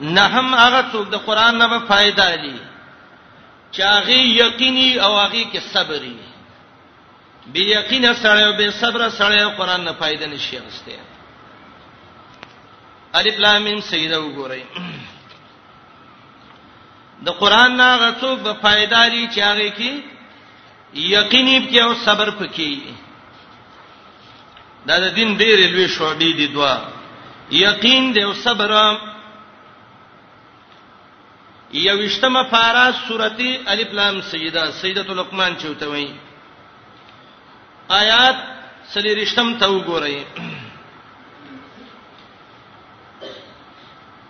نه هم هغه څوک د قران نه به فائدہ لري چې هغه یقیني او هغه کې صبر وي بی یقین سره او بی صبر سره قران نه فائدہ نشي غسته الف لام میم سیدا وګورئ د قران نه غڅوب په فائدہ لري چې هغه کې یقیني کې او صبر پکې دا د دین ډېر لوی شوبې دي دوا یقین دی او صبر یوشتمه پارا سورتی الف لام سجده سجده لقمان چوته وای آیات سلیریشتم ته وګورئ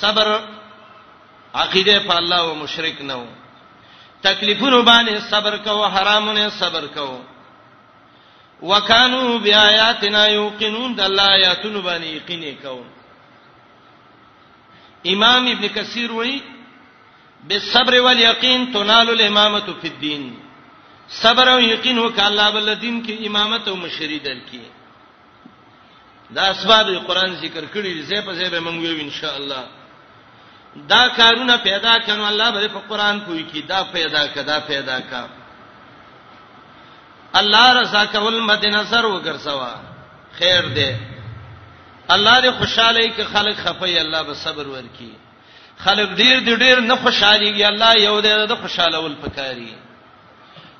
صبر عقیده په الله او مشرک نه و تکلیفونو باندې صبر کو حرامونه صبر کو وکانو بیااتنا یوقنون د الله آیاتونو باندې یقین وکاو امام ابن کثیر وایي بالصبر والیقین تنال الامامه فی الدین صبر او یقین وکاله بل دین کې امامت او مشری درکې دا اسباب قرآن ذکر کړی دي زه په ځای به مونږ ویو ان شاء الله دا کارونه پیدا کړو الله به په قرآن کوی کی دا پیدا کدا پیدا کا الله رضا کول مد نظر وګرځوا خیر دی الله دې خوشاله کې خلک خپي الله به صبر ورکي خلک ډیر ډیر نه خوشاليږي الله یو دې د خوشاله ول پکاري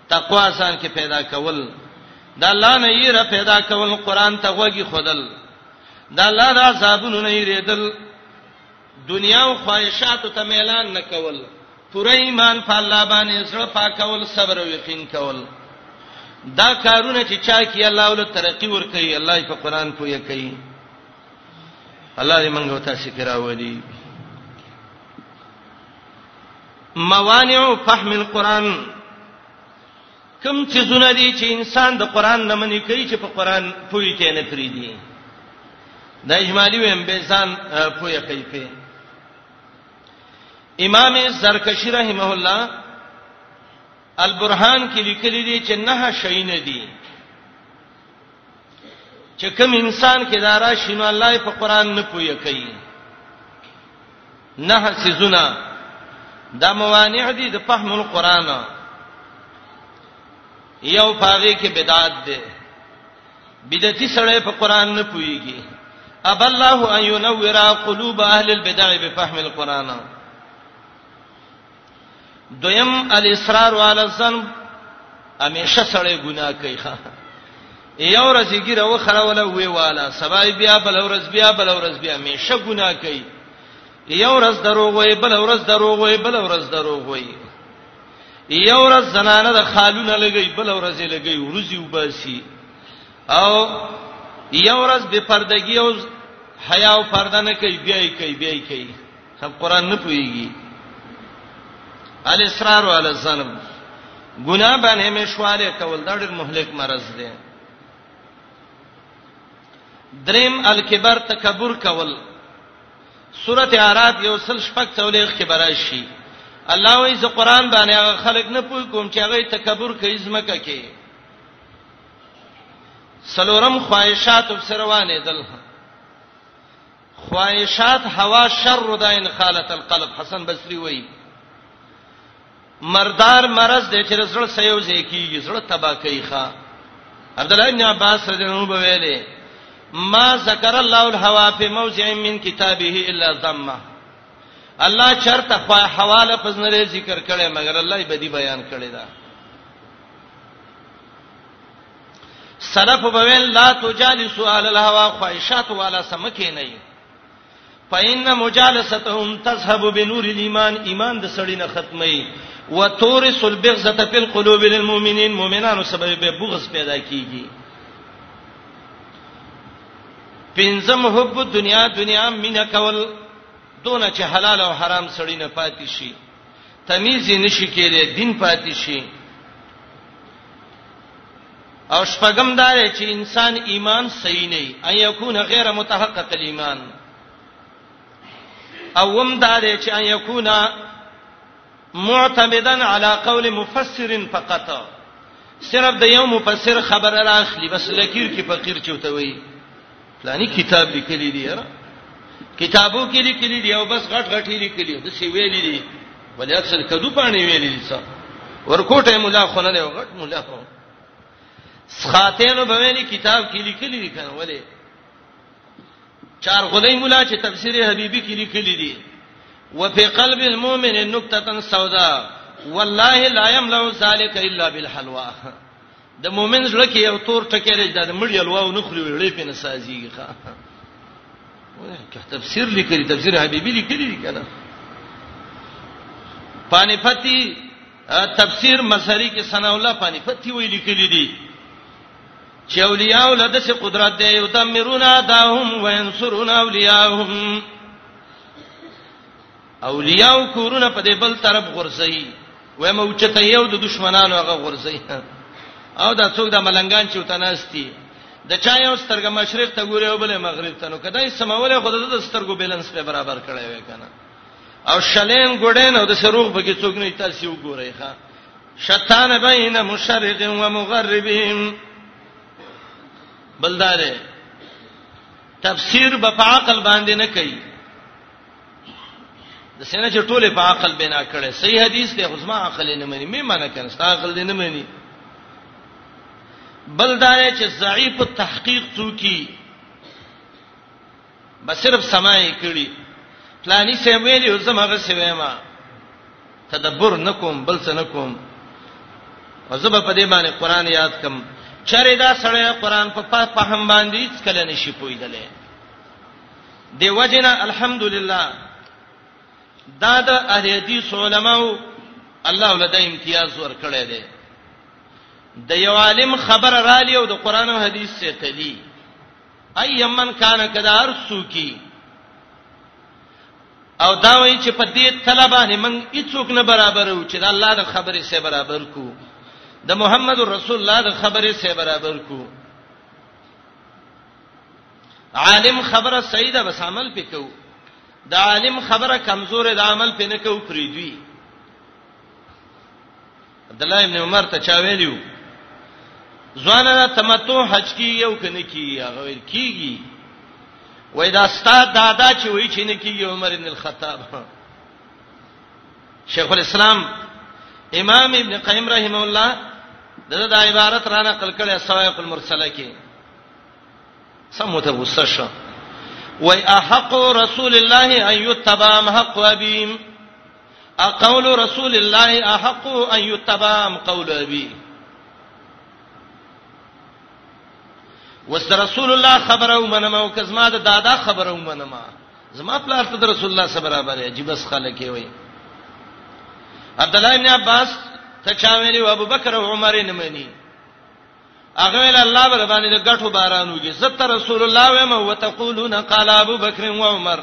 تقوا ځان کې پیدا کول د الله نه یې را پیدا کول قران ته غوږی خودل د الله د عذابونو نه یې ریدل دنیا او خواهشاتو ته میلان نه کول پوره ایمان په الله باندې زړه پاکول صبر او یقین کول دا کارونه چې چا کې الله ول ترقی ور کوي الله په قران پوهه کوي الله دې منګو تاسو کې راوړي موانع فهم القرآن کم چې زونه دي چې انسان د قران نه منې کوي چې په قران پوي ته نه کړی دي د اجمالی ویم به ځان پوي کوي په امام زرکشی رحمه الله البرهان کې لیکلي دي چې نه شي نه دي چې کوم انسان کې دا راشي نو الله په قران نه پوي کوي نه سيزونه دا موانع دي د فهم القرآن یو پاغي کې بدعت ده بدعتي سره په قران نه پويږي اب الله ان ينور قلوب اهل البدع بفهم القران دویم الاصرار علی الذنب همیشه سړی ګناه کوي ښا یو ورځ یې ګیره وخره ولا وی والا سبا بیا بل ورځ بیا بل ورځ بیا همیشه ګناه کوي یو ورځ دروغ وي بل ورځ دروغ وي بل ورځ دروغ وي یو ورځ زنانه د خالونه لګي بل ورځ یې لګي ورځي وباسي او یو ورځ بے پردګي او حیا او پرده نه کوي بیا یې کوي بیا یې کوي سب قران نه پويږي الاصرار علی الظلم ګناه باندې مشواله کول دا ډېر مهلک مرز دی دریم الکبر تکبر کول سورته اعراف یو سل شپږ تولې خبره شي الله وایي چې قران باندې هغه خلک نه پوي کوم چې هغه تکبر کوي زمکه کې سلورم خواهشات وبسروانې دلته خواهشات هوا شر ده ان خالت القلب حسن بصری وایي مردار مرض دی چې زړه سيو ځکیږي زړه تبا کوي ښا عبد الله بن عباس رضی الله عنه ویلي ما ذکر الله الهوا فی موضع من کتابه الا ذمه الله چرته خو حواله پزنره ذکر کړي مګر الله یې بدی بیان کړي دا سلف بویل لا تجالسوا علی الهوا خواہشات والا سمکه نه فإن مجالستهم تذهب بنور الإيمان ایمان د سړی نه ختمي وتورث البغضه في القلوب للمؤمنين مؤمنانو سبب به بغض پیدا کیږي پنځم حب دنیا دنیا مینا کول دونه چې حلال او حرام سړی نه پاتې شي تمیز یې نشي کېدای دین پاتې شي او شپږم دا دی چې انسان ایمان صحیح نه وي ان یکون غیر متحقق الایمان او هم دا دی چې ان یکون معتمدا علی قول مفسر فقط صرف د یو مفسر خبره راخلی بس لکیر کې فقیر چوتوي پلاني کتاب لیکلی دی یاره کتابو کې لیکلی دی او بس غټ غټ لیکلی دی څه ویلی دی ولې اصل کدو پانی ویلی دی څه ورکوټه مولا خونه نه غټ مولا خو سخاتینو به ویلی کتاب کې لیکلی دی کنه ولې چار غلې مولا چې تفسیر حبیبی کې لیکلی دی وفي قلب المؤمن نقطه سوداء والله لا يملأ ذلك الا بالحلوى د مؤمن زړه کې یو تور ټکی لري دا د مړ یلواو نه خوري وړې په نسازيږي ښا که تفسیر لیکلی تفسیر حبیبی لیکلی دی کنه پانی پتی تفسیر مسری کې ثنا الله پانی پتی وی لیکلی دی چې اولیاء ولده سي قدرت دی یو دمرون اداهم وینصرون اولیاءهم اولیاء او کورونه په دې بل طرف غورځي وای مو چته یو د دشمنانو هغه غورځي او دا څوک د ملنګان چې وتناستی د چا یو سترګ مشرق ته ګوري او بل مغرب ته نو کدی سموله خود د سترګو بیلانس په برابر کړی وای کنه او شلین ګډین او د سروغ بګی څوک نه تاسو وګورئ ښا شتان بین مشرق و مغربهم بلدار تفسیر په عقل باندې نه کوي د سینه چې ټوله په عقل بنا کړي صحیح حدیث دی خو زما عقل نه مني مې معنی کړي ستا عقل دې نه مني بل دا چې ضعیف تحقیق څوکي بس صرف سمای کړي پلاني سم ویلی او زما غسه وېما تدبر نکوم بل څه نکوم او زما په دې باندې قران یاد کم چرې دا سړی قران په فهم باندې هیڅ کله نشي پویدلې دی وجنا الحمدلله دا د اهل حدیث علماو الله ولدا امتیاز ورکړی دی د یو عالم خبر را لیو د قران او حدیث څخه تلی ايمن کان کدا ارسو کی او دا وایي چې په دې طلبانه من هیڅوک نه برابر و چې د الله د خبرې سره برابر کو د محمد رسول الله د خبرې سره برابر کو عالم خبره صحیح ده بس عمل پکو د عالم خبره کمزور ده عمل پې نه کو پری دی عبد الله ابن عمر ته چا ویلو ځوان را تمتو حج کی یو کنه کی هغه ویل کیږي وای دا استاد دادا چې وای چې نه کیږي عمر ابن الخطاب شیخ الاسلام امام ابن قیم رحم الله دغه د عبارت را نقل کړي سوایق المرسله کې سم ته غصه شو وای احق رسول الله ان یتبع حق ابي اقول رسول الله احق ان یتبع قول ابي وس رسول الله خبره ومنم او کزما د دادا خبره ومنم زما پلار ته رسول الله صلی الله علیه عجیب اس خلک وي عبد الله ابن عباس ته چا ویلی ابو بکر او عمر نه مني هغه ویل الله به باندې د غټو بارانو کې زت رسول الله و ما وتقولون قال ابو بکر و عمر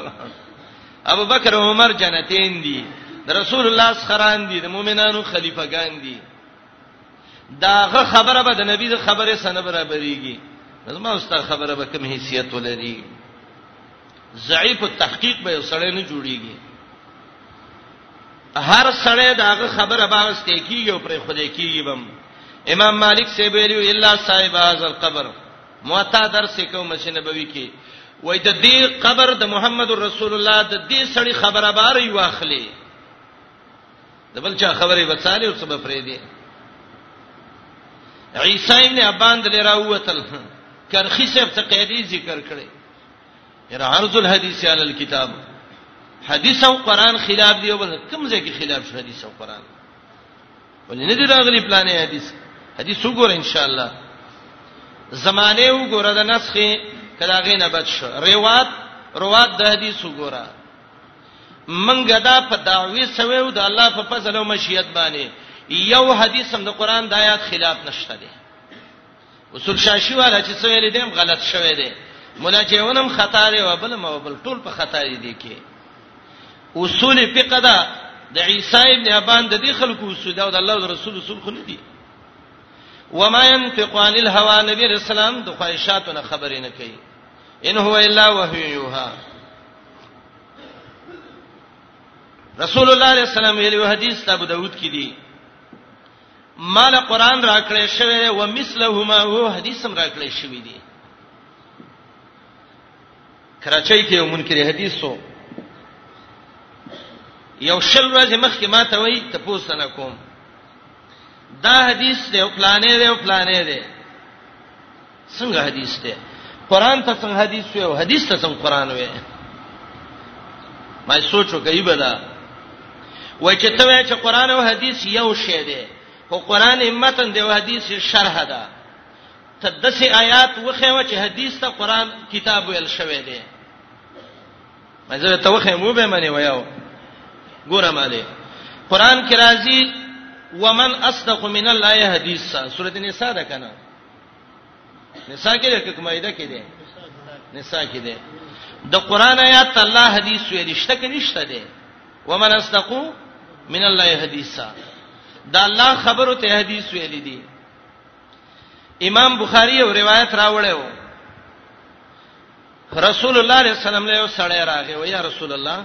ابو بکر او عمر جنتین دي د رسول الله سخران دي د مؤمنانو خلیفګان دي داغه خبره به د نبی د خبره سره برابرېږي زما استاد خبره به کوم حیثیت ولري ضعیف التحقیق به سره نه جوړیږي هر سړی داغه خبره باوس ته کیږي او پرې خدای کیږي بم امام مالک سی ویلو الا صاحب هذا القبر موتا درس کو مسجد نبوي کې وای د دې قبر د محمد رسول الله د دې سړی خبره باري واخلې د بل چا خبره وڅالي او څه به پرې دي عیسی ابن ابان د لراوتل کرخی صاحب ته قیدی ذکر کړي یره عرض الحديث علی الكتاب حدیث او قران خلاف دی بل کوم ځای کې خلاف شو حدیث او قران ولې نه دی راغلی پلانې حدیث حدیث وګور ان شاء الله زمانه وګوره د نسخه کله غې نه بچ شو روات روات د حدیث وګوره منګه دا په دعوی سوي او د الله په فضل او مشیت باندې یو حدیث هم د قران د آیات خلاف نشته دی اصول شاشي والا چې څه ویل دیم غلط شوی دی مولا جیونم خطا دی او بل مو بل ټول په خطا دي کې اصول فقه دا د عیسی ابن ابان د دې خلکو اصول او د الله او رسول اصول خو نه دي وما ينفق عن الهوى نبی رسول الله د خواهشاتو نه خبرې نه کوي ان هو الا وحی یوها رسول الله صلی الله علیه وسلم ویلو حدیث ابو داود کې دی مال قران راکړې شوی دی او مثلهما هو حدیث هم راکړې شوی دی کراچۍ کې یو منکر حدیث سو یو شل ورځې مخکې ما ته وای ته پوښتنه کوم دا حدیث دی او پلانې دی او پلانې دی څنګه حدیث دی قران ته څنګه حدیث وي او حدیث ته څنګه قران وي ما سوچو کوي بدا وای چې ته وای چې قران او حدیث یو شی دی خو قران متن دی او حدیث شرح ده ته دسه آیات وخه و چې حدیث ته قران کتاب ویل شوی دی مزه ته وخه مو به منی ویاو ګوره مالې قران کې راځي ومن اصدق من الله حدیثا سورته نساء ده کنه نساء کې ده کومه ایده کې ده نساء کې ده د قران آیات الله حدیث ویل شته کې نشته ده ومن استقو من الله حدیثا دا الله خبرو ته حدیث ویل دي امام بخاری یو روایت راوړی و رسول الله صلی الله علیه وسلم له سړی راغی و یا رسول الله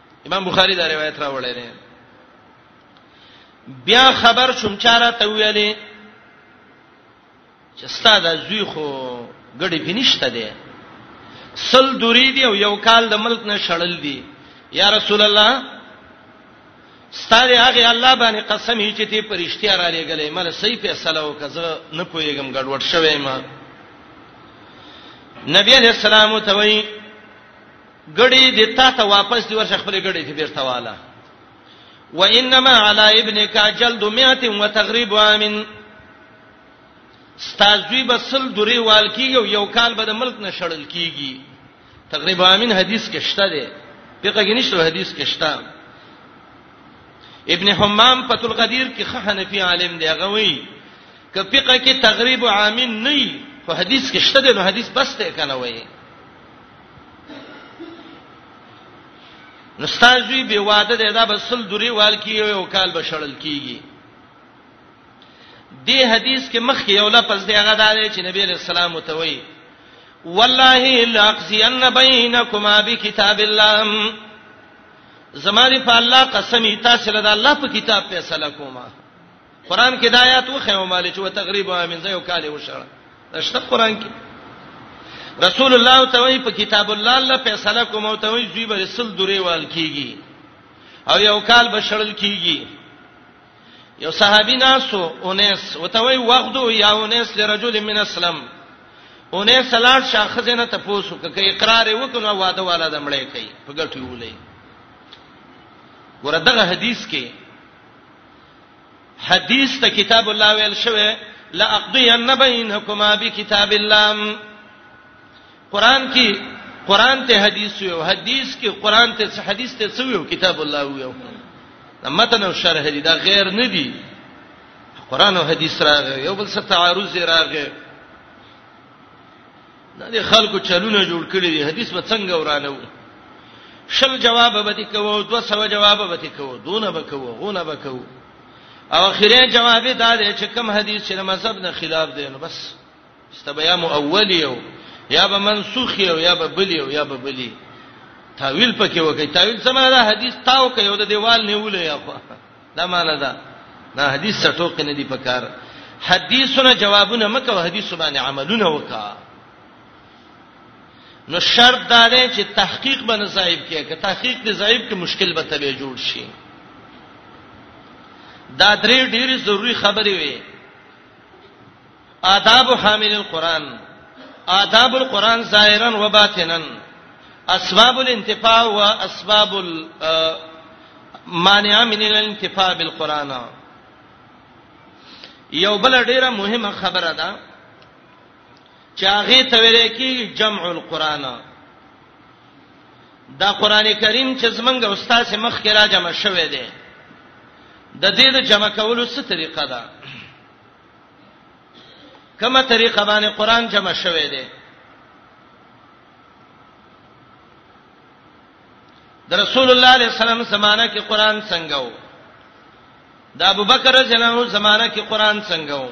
امام بخاری دا روایت راوړی دی بیا خبر شوم چاره ته ویلې چې ستاد زوی خو ګډي بنشته دی سل دوری دی او یو کال د ملک نه شړل دی یا رسول الله ستاره هغه الله باندې قسم هی چې ته پرشتیا را لګلې مله صحیح فیصله وکړه نه پوهیږم ګډوډ شوم نبی علیہ السلام ته وایي ګړی دې تا ته واپس دی ورشه خپل ګړی ته بیرته واله وانما علی ابنک جلد 100 وتغریب عامن ستازوی بسل دوری وال کیږي یو کال به د ملک نه شړل کیږي تقریبا امین حدیث کې شته دی فقہ کې نشته حدیث کې شته ابن حمام فتل قدیر کې حنفي عالم دی هغه وی ک فقہ کې تقریبا امین نه خو حدیث کې شته دی نو حدیث بس ته کنه وایي نستازوی به واده دی دا بسل دوری وال کیږي او کال به شړل کیږي دی حدیث کې مخ کې یو لفظ دی هغه دا دی چې نبی علیہ السلام متوي والله لاقزین بینکما بکتاب الله زماری په الله قسم تاسو له الله په کتاب فیصله کومه قران کې د آیات وخیو مال چې وتغریب امن زیو کال وشړه رښت قران کې رسول الله توي په کتاب الله الله فیصله کوم او توي زوی به رسول درې وال کیږي او یو کال بشړل کیږي یو صحابي ناسو اونس وتوي وغدو یا اونس لرجل من اسلم اونس سلام شاخزه نه تاسو کې اقرار وکړو واده والا دمړې کوي په ګټي ولې ورته حدیث کې حدیث ته کتاب الله ویل شوی لا اقضی ان بینکما بکتاب الله قران کې قران ته حدیث ویو حدیث کې قران ته څه حدیث ته څه ویو کتاب الله ویو دا متن او شرح دي دا غیر نه دي قران او حدیث راغی یو بل سره تعارض راغی دا د خلکو چلونه جوړ کړی دی حدیث به څنګه ورانو شل جواب به دې کوو دو سو جواب به دې کوو دونه به کوو غونه به کوو او اخیری جواب دا دی چې کوم حدیث چې مذهب نه خلاف دی نو بس استبیا مو اولیو یا به منسوخ یو یا به بلی یو یا به بلی تاویل پکې وکي تاویل سماره حدیث تاو کوي او د دیوال نیولې یا خو دا معنی ده نه حدیث څه ټوک نه دی پکار حدیثونه جوابونه مکه حدیث باندې عملونه وکا نو شرط دا دی چې تحقیق باندې صاحب کې که تحقیق دې صاحب کې مشکل به تبه جوړ شي دا درې ډېری ضروری خبرې وي آداب حامل القرآن آداب القرآن ظاهرا و باطنا اسباب الانتفاع و اسباب المانع من الانتفاع بالقرآن یو بل ډیره مهمه خبره ده چې هغه ته ویل کی جمع القرآن دا قران کریم چې زمنګ استاد سي مخ کې را جمع شوه دی د دې د جمع کولو څه طریقه ده کومه طریقه باندې قران جمع شوه دی د رسول الله علیه السلام زمانہ کې قران څنګه وو د ابوبکر جنو زمانہ کې قران څنګه وو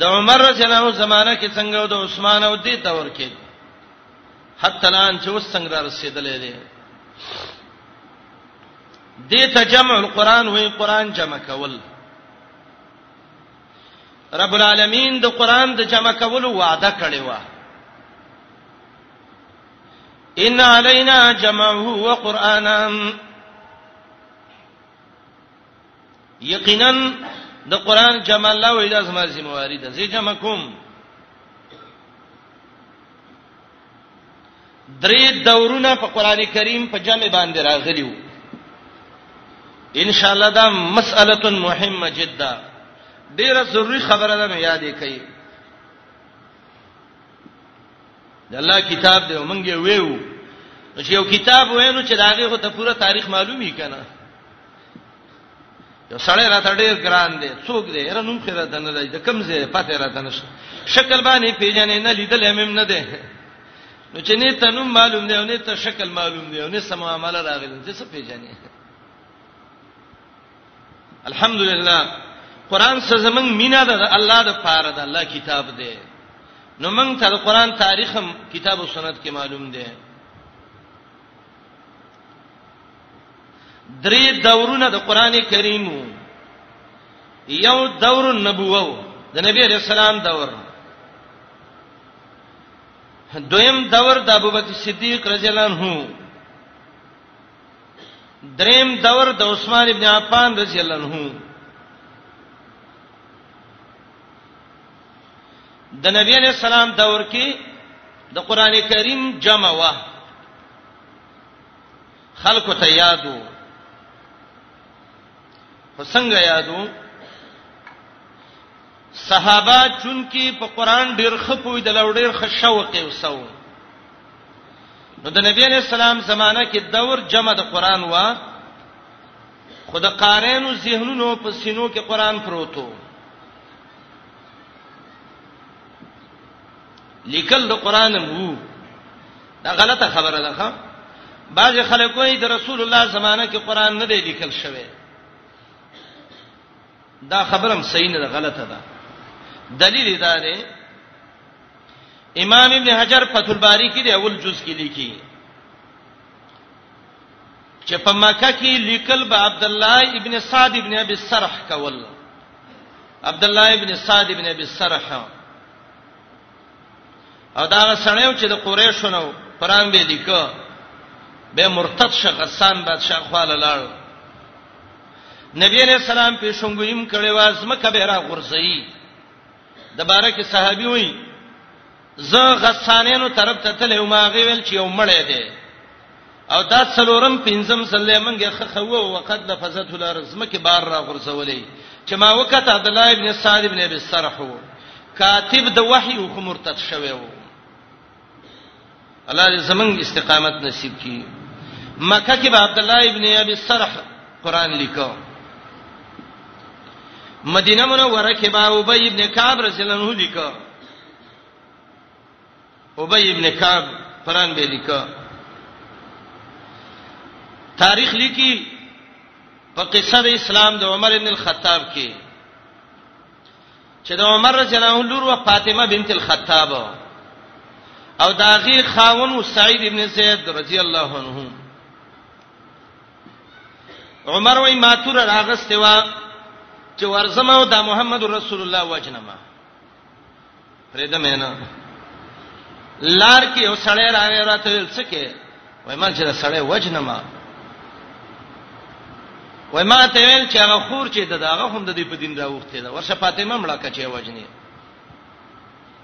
د عمر جنو زمانہ کې څنګه وو د عثمان او دې دور کې حتی الان چې اوس څنګه رسیدلې دي دې ته جمع القرآن وې قرآن جمع کول رب العالمین د قرآن د جمع کولو وعده کړې و ان علینا جمعه و قرانا یقینا د قران جمع الله وې د ازما ذمہ واری ده زی جمع کوم درې دورونه په قران کریم په جمع باندې راغلی وو ان شاء الله دا مسأله مهمه جدا ډیره ضروری خبره ده نو یادې کړئ د الله کتاب دی مونږ یې ویو چې یو کتاب وینو چې داغه هو ته پوره تاریخ معلومی کنه یو سړی راته ډیر ګران دی څوک دی هر نوم خیره ده نه دی د کم ځای پته راته نشته شکل باندې پیژنې نه لیدل هم نه دی نو چې نه ته نوم معلوم دی او نه ته شکل معلوم دی او نه سم معاملې راغلی ته څه پیژنې الحمدلله قران څه زمنګ مینا ده الله د پاره ده الله کتاب دی نو موږ ته د قران تاریخ هم کتاب او سنت کې معلوم دی درې دورونه د قران کریم یو دور النبوه د نبی رسول الله دور دویم دور د ابوبکر صدیق رضی الله عنه دریم دور د عثمان ابن عفان رضی الله عنه د نبی علی السلام دور کې د قران کریم جمع وا خلکو ته یادو حسنګ یادو صحابه چون کې په قران ډېر خپوي د لور ډېر خشوق یې وسو نو د نبی علی السلام زمانہ کې دور جمع د قران وا خود قارینو ذهنونو په سینو کې قران پروتو لیکل د قران مو دا غلطه خبره ده ښا بعض خلک وایي د رسول الله زمانه کې قران نه دی لیکل شوی دا خبره هم صحیح نه ده غلطه ده دلیل دا دی امام ابن حجر فتح الباری کې دی اول جز کې لیکي چې په مکه کې لیکل به عبد الله ابن سعد ابن ابي سرح کول عبد الله ابن سعد ابن ابي سرح او دا سړیو چې د قریشو نو قران به لیکو به مرتد شخصان بادشاہ خواله لاړ نبی علیہ السلام پیشنګویم کړي وازمه کبه را غورځي د بارک صحابي وي زه غسانینو طرف ته تلې او ما غویل چې یو مړې دی او دا څلورم پنځم سلې منګه خخو او وقد لفظت الارض مکه بار را غرسولې چې ما وکړه عبد الله ابن سعد ابن ابي سرح وو کاتب د وحي او مرتد شوی وو الله دې زمنګ استقامت نصیب کړي مکه کې به عبد الله ابن ابي سرح قران لیکو مدینه منوره کې به ابي ابن کعب رضی الله عنه لیکو ابي ابن کعب قران به لیکو تاریخ لیکي په قصه د اسلام د عمر ابن الخطاب کې چې د عمر رضی الله عنه لور و فاطمه بنت الخطاب او داغي خاون سعید ابن زید رضی الله عنه عمر وای ماتور راغسته وا چې ورزمه او د محمد رسول الله وجنما پرېده مې نه لار کې یو سړی راغی راته ویل څه کې وای ما چې دا سړی وجنه ما وای ما ته ویل چې هغه خور چې دا هغه هم د دې په دین راوخته دا ورشه فاطمه مړه کچې وجنه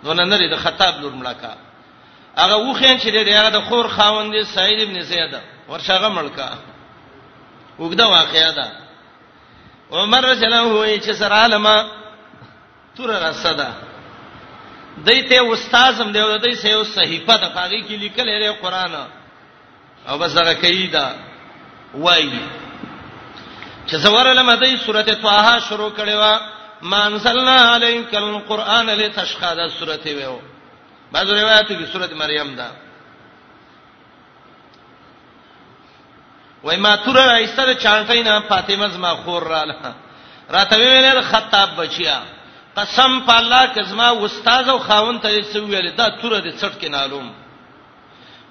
نو نه لري د خطاب لور مړه کا هغه وخین چې دې هغه د خور خاوند دی سعید ابن زید ورشه هغه مړه کا وګدا واقعیا ده عمر رضی الله عنه چې سره علما توره رسه ده دای ته استاد هم دی او دای سه یو صحیفه ده پاږي کې لیکل لري قران او بس هغه کوي دا وایي چې زوره لمه دای سورته طه شروع کړي وا مانزلنا علیک القرآن لتشقى دا سورته ویو بعض روایتو کې سورته مریم ده وای ما تور راځته د چانټۍ نه فاطمه زما خور رااله راته ویل خطاب بچیا قسم په الله که زما استاد او خاون ته یې ویل دا تور دې څټ کې نالوم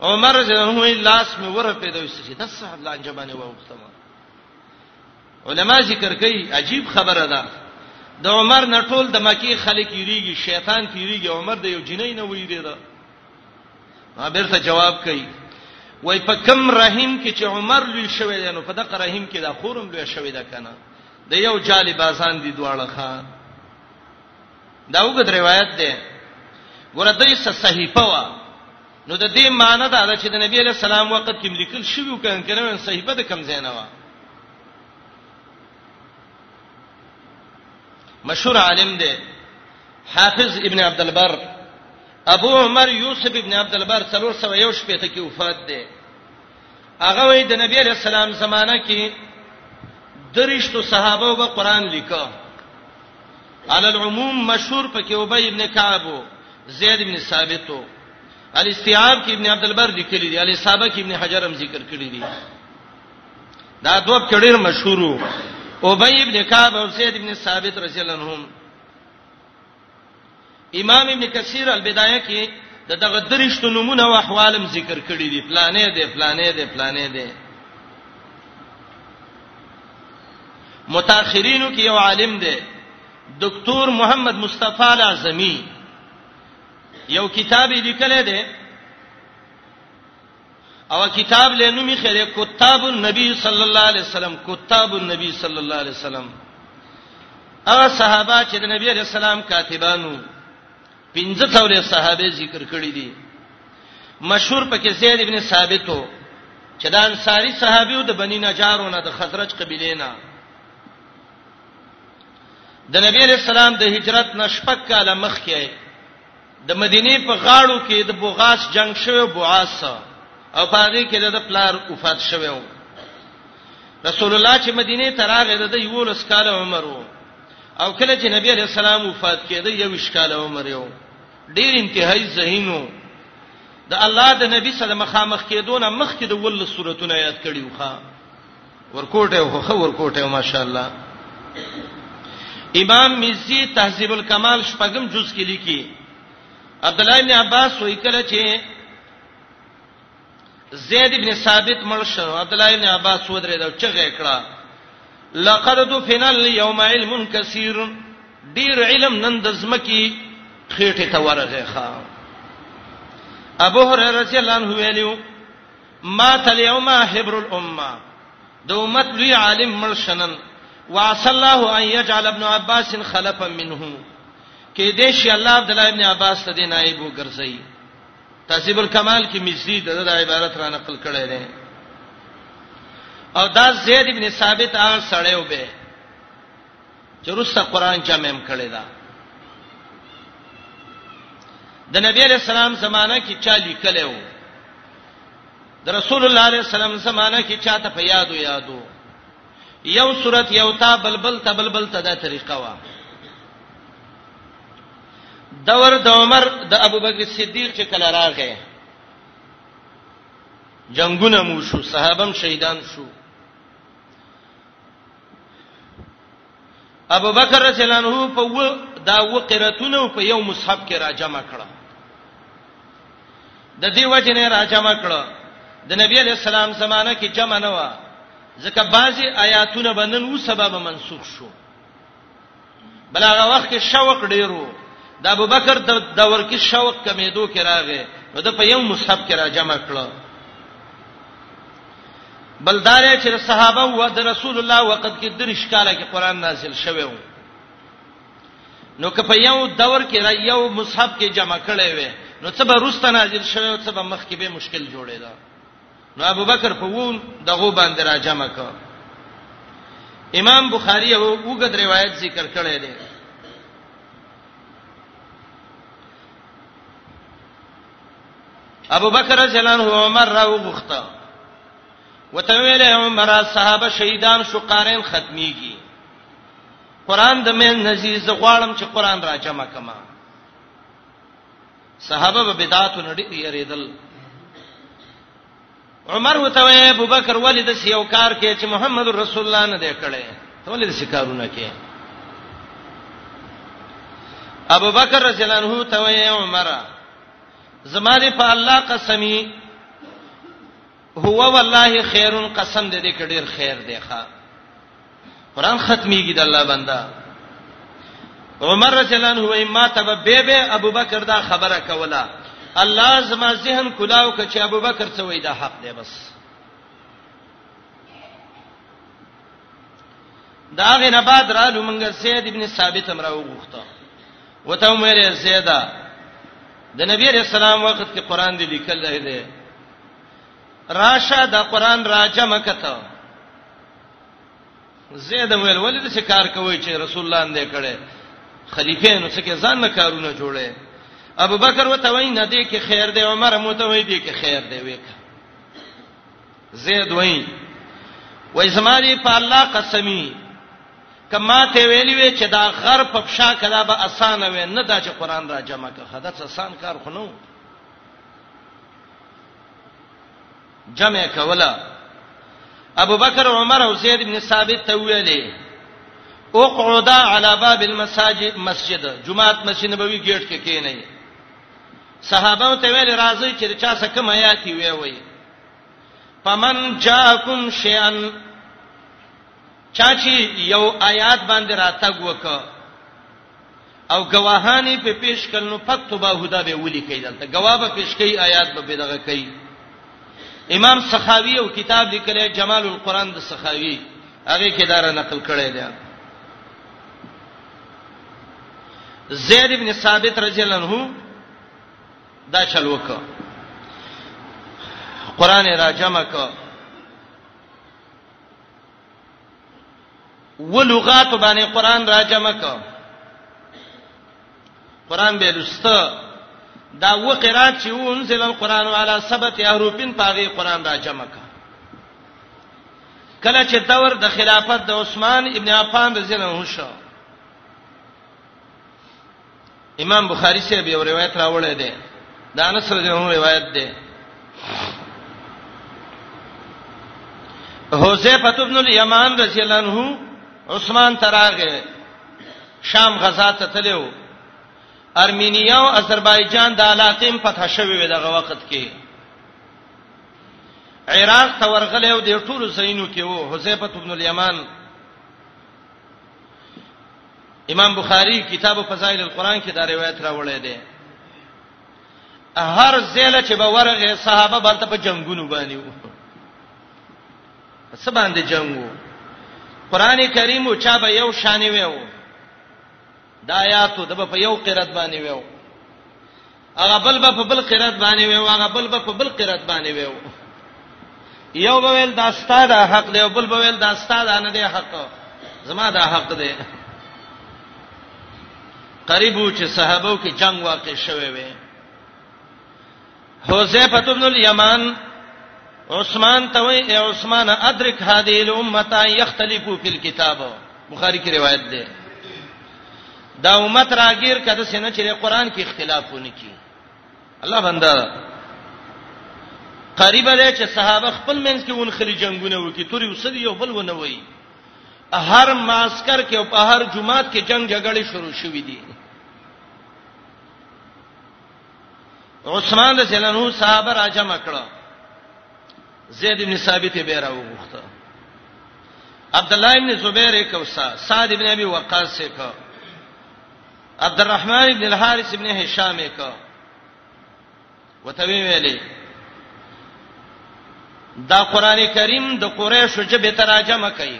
عمر زنه لاس می ور په دوی سچې د صاحب لانجه باندې وختم علما ذکر کوي عجیب خبره ده د عمر نټول د مکی خلک یریږي شیطان تیریږي عمر د یو جنین ویریده ما بیرته جواب کوي وای په کم رحیم کې چې عمر لوی شوی دی نو په دغه رحیم کې دا خورم لوی شوی ده کنه د یو جالي بازان دي دواړه ښا دا وګد روایت ده ورته یې صحیفه وا نو د دې معنی دا ده چې د نبی له سلام وخت کې لیکل شوی وکړ کنه صحیفه د کم زینه وا مشهور عالم دی حافظ ابن عبد البر ابو عمر یوسف ابن عبد البر 301 شپته کې وفات دی هغه وی د نبی علی السلام زمانہ کې درشتو صحابه به قران لیکو على العموم مشهور پکې ابی ابن کعب زید ابن ثابت الاستيعاب کې ابن عبد البر لیکلی دی الاصابه کې ابن حجر هم ذکر کړی دی دا دوه کډیر مشهورو ابی ابن کعب او زید ابن ثابت رضی الله عنهم امام ابن کثیر البدایه کې د دغه درشت نمونه او احوالم ذکر کړی دي پلانې دي پلانې دي پلانې دي متأخرینو کې یو عالم دی دکتور محمد مصطفی اعظمی یو کتاب لیکل دی او کتاب له نومي خره کتاب النبي صلی الله علیه وسلم کتاب النبي صلی الله علیه وسلم هغه صحابه چې د نبی علیہ السلام کاتبانو پنځه څولې صحابه ذکر کړی دي مشهور پکې زید ابن ثابت وو چې د انصاری صحابیو د بنی نجارونه د خزرج قبیله نه د نبی علیہ السلام د هجرت نشپک کاله مخکې د مدینه په غاړو کې د بوغاس جنگ شوی بوعاس او باغی کې د پلار وفات شوی و رسول الله چې مدینه ته راغی د یو لس کال عمر و او کله چې نبی علی السلام وفات کړي د یو شکال عمر یو ډیر انتهایی ذهینو د الله د نبی سره مخامخ کېدون مخکې د ول صورتونه یاد کړیو ښا ورکوټه او خو ورکوټه ماشاءالله امام مزي تهذیب الکمال شپږم جز کې لیکي عبد الله ابن عباس وی کله چې زید ابن ثابت مړ شو عبد الله ابن عباس ودرېد او چغه کړه لقد دفن اليوم علم كثير ډیر علم نن د زمکی خېټه ته ورغه ښا ابو هريره رضی الله عنه ویلو مات اليوم حبر الامه د امت لوی عالم مړ شنن وعسى الله ان يجعل ابن عباس خلفا منه کې دې شي الله عبد الله ابن عباس ته دی نائب وګرځي تهذیب الکمال کې مزي د عبارت را نقل کړی دی او دا زید ابن ثابت هغه سړیو به چې روسته قران جمع هم کړی دا د نبی علی السلام زمانہ کې چا لیکلی وو د رسول الله علیه السلام زمانہ کې چاته په یادو یادو یو صورت یو تا بلبل ته بلبل ته دا طریقه وا دور د عمر د ابوبکر صدیق چې کله راغی جنگونه مو شو صحابم شهیدان شو ابو بکر رضی الله عنه په و دا و قراتونه په یو مصحف کې راجمع کړه د دې وجه نه راجمع کړه د نبی علی السلام زمانہ کې جمع نه و ځکه بعضی آیاتونه بنن و سبب منسوخ شو بل هغه وخت کې شوق ډیرو د ابوبکر د دور کې شوق کمیدو کې راغی نو د په یو مصحف کې را جمع کړو بلدار چې صحابه او د رسول الله وخت کې درش کاله کې قران نازل شوی وو نو که په یو دور کې را یو مصحف کې جمع کړي وي نو څه به روسته نازل شوی او څه به مخ کې به مشکل جوړیدا نو ابو بکر په وو دغه باندې را جمع کړ امام بخاری یو وګد روایت ذکر کړی دی ابو بکر جلان هو عمر را وغخته وته ویله عمر صحابه شهیدان شو قارین ختميږي قران د مې نزيز غواړم چې قران را جمع کما صحابه به بدعت نه ډیر یریدل عمر وتوي ابو بکر ولید سیو کار کې چې محمد رسول الله نه دی کړي ته ولید سکارونه کې ابو بکر رضی الله عنه توي عمر زما دې په الله قسمی هو والله خیر قسم دې دې کډیر خیر دی ښا قران ختميږي د الله بندا عمر رضی الله عنه ما تب به به ابوبکر دا خبره کوله الله زما ذهن کلاو کچ ابوبکر څه وای دا حق دی بس دا غي نه بعد را لومنګ زید ابن ثابت امر وغوښته وته مې زیدا د نبی رسول الله وخت کې قران دی لیکل دی راشه دا قران راجم کته زید ویل ولې څه کار کوي چې رسول الله اندې کړي خلیفہ نو څه کې ځان نه کارونه جوړي ابو بکر وته وای نه دی کې خیر دی عمر مو ته وای دی کې خیر دی وکړه زید وای وای زما دی په الله قسمی کما ته ویلی وی چې دا غر په فشا کړه به اسانه وي نه دا چې قران را جمع کړه خدا څه آسان کار خو نو جمع کولا ابو بکر عمر او زید ابن ثابت ته ویلې اقعدا علی باب المساجد مسجد جمعات مسجد نبوي گیټ کې کینې صحابه ته ویل راځي چې چا سکه میاتي وی وی فمن جاءکم شیئا چاچی یو آیات باندې راتګ وک او گواهانی په پیش کړنو فکتبه هدا به ولي کوي دلته گواه به پیش کوي آیات به دغه کوي امام سخاوی او کتاب لیکلی جمال القرآن د سخاوی هغه کې دا را نقل کړی دی زید ابن ثابت رضی الله عنه دا چل وکړه قران را جمع کړه ولغات باندې قران را جمع کړه قران به لسته دا و قرات چې انزل القران علی سبت احروفین پاغه قران را جمع کړه کله چې دور د خلافت د عثمان ابن عفان رضی الله عنه شو امام بخاری سے به روایت راوړی دی دا انس رضی الله روایت دی حذیفه ابن الیمان رضی الله عنه عثمان تراغه شام غزا ته تلو ارمینیا او آذربایجان د علاقې په فتح شوی وي دغه وخت کې عراق ته ورغلی او د ټولو زینو کې وو حذیفه ابن الیمان امام بخاری کتاب فضائل القرآن کې دا روایت راوړی دی هر زله چې به ورغه صحابه بلته په جنگونو باندې وو څه باندې جنگو قران کریم او چا به یو شانې ویو دا آیاتو د په یو قرات باندې ویو هغه بل به په بل قرات باندې وي او هغه بل به په بل قرات باندې وي یو به ویل دا ستاد حق دی او بل به ویل دا ستاد نه دی حق زما دا حق دی قریبو چې صحابو کې جنگ واقع شوه وي حذیفه بن الیمان عثمان ته وی اے عثمان ادرک هذه الامه یختلفو فی الكتاب بخاری کی روایت ده دا امت راګیر کده سینه چې قرآن کې اختلاف ونه کی الله بندا قریب دی چې صحابه خپل منځ کې ونخلي جنگونه وکي توري وسدي یو بل ونه وي هر ماسکر کې او په هر جمعات کې جنگ جګړې شروع شوې دي عثمان رضی الله عنه صحابه راجم کړه زید بن ثابت به راوغخته عبد الله ابن زبیر یې کو سعد ابن ابي وقاص یې کو عبد الرحمن ابن الحارث ابن هشام یې کو وته ویلې دا قران کریم د قریشو جبه ترجمه کوي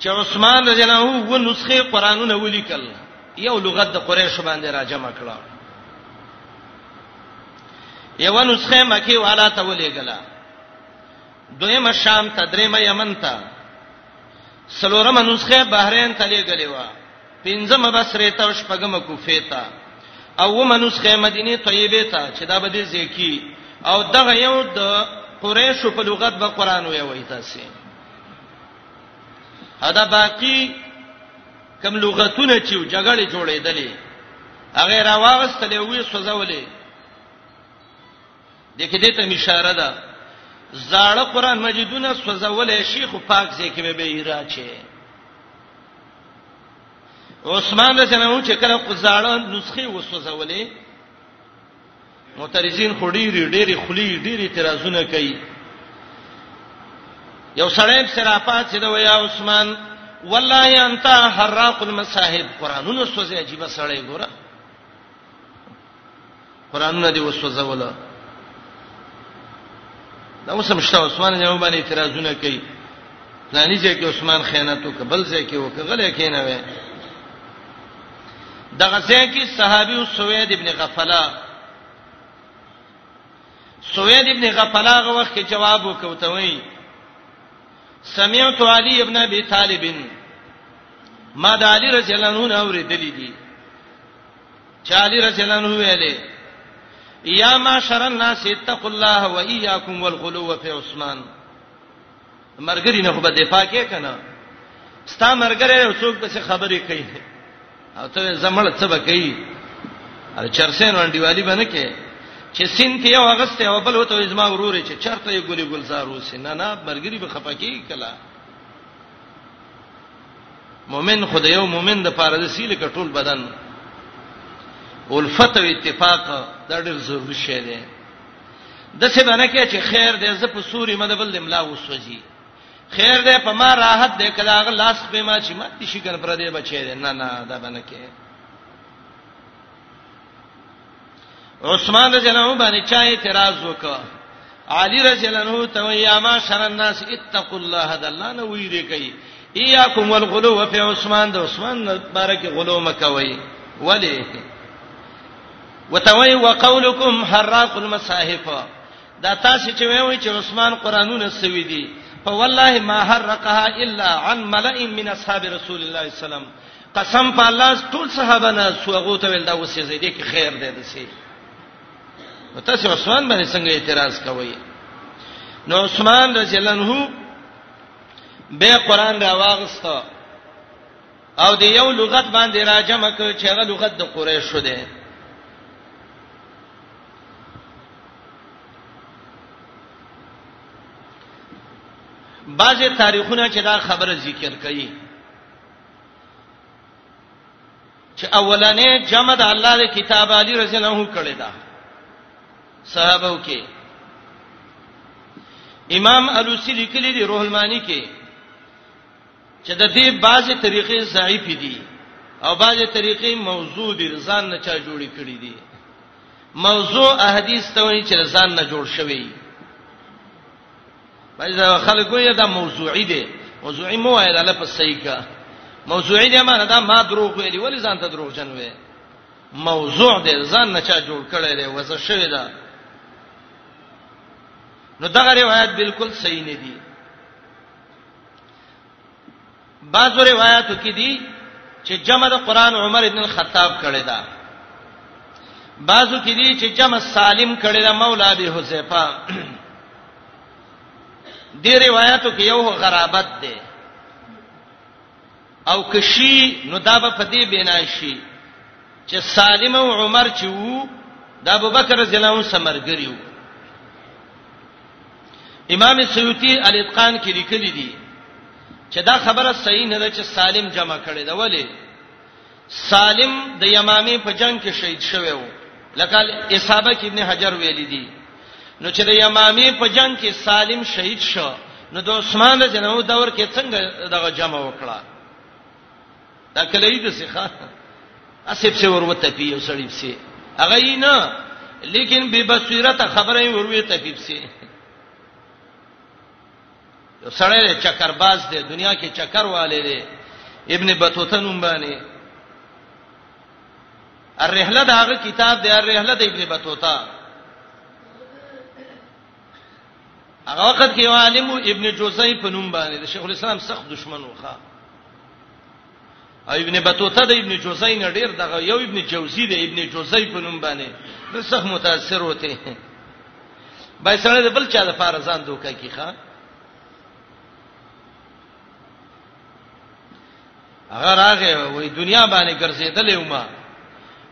چې عثمان رضی الله عنه و نسخه قرانونه ولیکل یو لغت د قریش باندې راجمع کړه یو نسخه مکی والا ته ولېګلا دویمه شام ته دریمه یمن ته سلورمه نسخه بحرین ته لېګلې و پنځمه بصره ته شپږمه کوفه ته او ومه نسخه مدینه طیبه ته چې دا به دې زکی او دغه یو د قریشو په لغت به قران وی وای تاسو ادا باقی کم لغتونه چې جګړې جوړېدلې هغه راوغستلې وې سوځولې دغه دې ته اشاره ده زاړه قران مجیدونه سوځولې شیخ پاک ځکه به به راچې عثمان رسنو چې کله زاړه نسخه وسوځولې معترضین خو ډېری ډېری خلی ډېری اعتراضونه کوي یو سړی په سراپات چې دا ویا عثمان والله انت حراق المصاحب قرانونه سوځي عجیب سړی ګوره قرانونه دی وسوځوله دا اوس هم شته عثمان یې باندې اعتراضونه کوي ځاني چې عثمان خیانت وکړ بل ځای کې وکړ غلې کینه وې دغه ځای کې صحابي سوید ابن غفلا سوید ابن غفلا غو وخت کې جواب وکوته وی سمعت علی ابن ابي طالب ما د علی رضی الله عنه اوریدلې دي چې علی رضی الله عنه ویلې یا معاشر الناس اتقوا الله واياكم والغلو في عثمان مرګري نه خو به دفاع کې کنه ستا مرګره یو څوک به څه خبرې کوي او ته زمړ څه به کوي او چرسین باندې والی باندې کې چې سین ته یو اغسته او بل وته زما ورور چې چرته یې ګولې ګلزار وسې نه نه مرګري به خپکی کلا مؤمن خدای یو مؤمن د پاره د سیل کټول بدن الفت او اتفاق دا ډېر ضروري شی دی د څه باندې کې چې خیر دې ز په سوري مدبل املا وسوځي خیر دې په ما راحت دې کدا غ لاس په ما چې ما دې شي کن پر دې بچي دې نه نه دا باندې کې عثمان رضی الله عنه باندې چا اعتراض وکړ علی رضی الله عنه ته یا ما شر الناس اتقوا الله د الله نه ویری کوي ایاکم والغلو فی عثمان د عثمان بارک غلو مکوي ولی وتوي وقولکم حراق المصاحف دا تاسو چې وایي چې عثمان قرانونه سوي دي په والله ما حرقها الا عن ملئ من اصحاب رسول الله صلی الله علیه وسلم قسم په الله ټول صحابه نه سوغو ته ول دا وسې زیدې کې خیر دی دسي تاسو عثمان باندې څنګه اعتراض کوئ نو عثمان رضی الله عنه به قران راواغسته او د یو لغت باندې راجم ک چې هغه لغت د قریشو دی بعضی تاریخونه چې دا خبره ذکر کړي چې اولنې جمع د الله د کتاب علی رسول الله کړی دا صحابه کې امام الوسی لیکلی دی روح المانی کې چې د دې بعضی طریقې ضعیف دي او بعضی طریقې موضوع دي ځان نه چا جوړې کړې دي موضوع احادیث ته وایي چې ځان نه جوړ شوی باید خلکو یې دا موضوعي دي موضوعي مو وایي لاله په صحیح کا موضوعي دي معنی دا ما دروغ ویلي ولی ځان ته دروغ جن وې موضوع دې ځان نه چا جوړ کړی دی وځه شوی دا نو دا روایت بالکل صحیح نه دی بعضو روایتو کې دي چې جمع د قران عمر ابن الخطاب کړی دا بعضو کې دي چې جمع سالم کړی دا مولا ابي حذیفه دې روایتو کې یو غرابت ده او کشي نو دا به پدې بنا شي چې سالم او عمر چې وو د ابوبکر رضی الله عنه سمرګریو امام سیوطی الاتقان کې لیکلي دي چې دا خبره صحیح نه ده چې سالم جمع کړي دا ولی سالم د یمامې په جنگ کې شهید شوی و لکه اصحابه کې ابن حجر ویلي دي نو چې د یمامې په جنگ کې سالم شهید شو نو د عثمان جنو دور کې څنګه دغه جمع وکړه دا کله یې د سخه اسب سے وروته پی یو سړی پسې هغه یې نه لیکن به بصیرت خبره یې وروي ته پی پسې یو سړی چکر باز دی دنیا کې چکر والے دی ابن بطوطه نوم باندې الرحله دا هغه کتاب دی الرحله د ابن بطوطه هغه وخت کې عالم ابن جوزی په نوم باندې شیخ الاسلام سخت دشمن وخا او ابن بطوطه د ابن جوزی نه ډیر دغه یو ابن جوزی د ابن جوزی په نوم باندې د سخت متاثر وته بای سره د بل چا د فارزان دوکه کیخه هغه راغې وې دنیا باندې ګرځېدلې ومه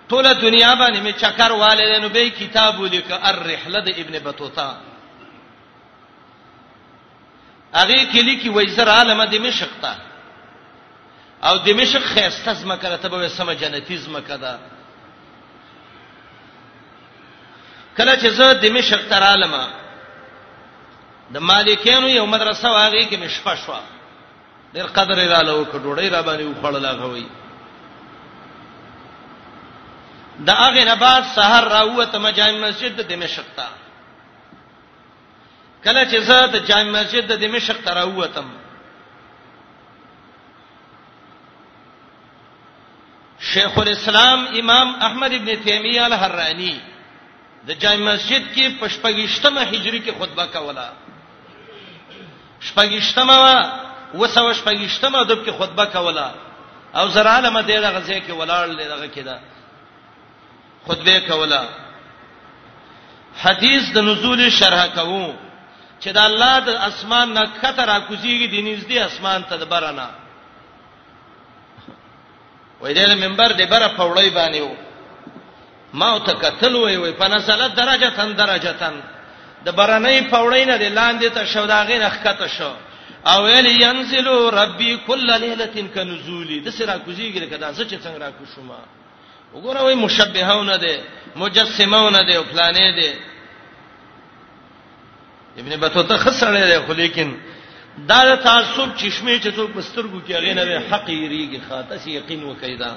ټوله دنیا باندې می چکر والې نو به کتاب ولیک الرحله د ابن بطوطه هغه کلی کې وای زر عالم د مشق ته او د مشق خيسته زما کړه ته به سم جنتی زما کړه کله چې زه د مشق تر عالم د مالکانو یو مدرسه واغې کې مشفه شو ډېر قدر یې را لو کډوړې را باندې وخړل هغه وی د هغه نه بعد سحر راوته مجامع مسجد د دمشق ته کله چې زه د جامع مسجد د دمشق ته راووتم شیخ الاسلام امام احمد ابن تیمیه الحرانی د جامع مسجد کې په شپږشتمه هجری کې خطبه کوله شپږشتمه وسو شپږشتمه د کې خطبه کوله او زر عالم دې دغه ځای کې ولاړ لې دغه کې دا خطبه کوله حدیث د نزول شرح کوو چې د الله د اسمان نه کتر اکوزیږي د نږدې اسمان ته د برنه وای دې منبر دې بره پوړی باندې و ما او ته قتل وای وای په نسله درجه تن درجه تن د برنۍ پوړی نه دې لاندې ته شو دا غي نخکته شو او ویل ينزل ربي كل ليله كنزولي د سرا کوزيږي کدا زه چې څنګه را کو شوم وګوره وای مشبهونه دي مجسمهونه دي او پلانې دي ابن بطوطه خسرړې ده خو لیکن دا د تعصب چشمه چې څوک پسترګو کې هغه نه حق یریږي خاطه سي یقین وکیدا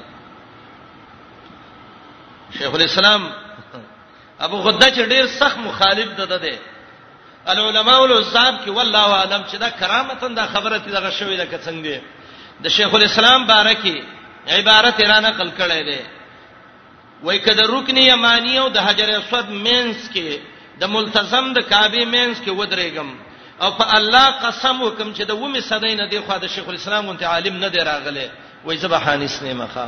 شیخ الاسلام ابو غده چې ډیر سخت مخالف ده ده ده العلماء العزاب کې والله عالم چې دا کرامتن دا خبره ته دغه شوې ده کڅنګ دي د شیخ الاسلام بارکه عبارت را نقل کړي ده وای که د رکن یمانی او د حجر اسود مینس کې د ملتزم د کعبه مینس کې ودرېګم او په الله قسم وکم چې د ومه صدې نه دی خو د شیخ الاسلام غونته عالم نه دی راغله وای زبحان اسلام ښا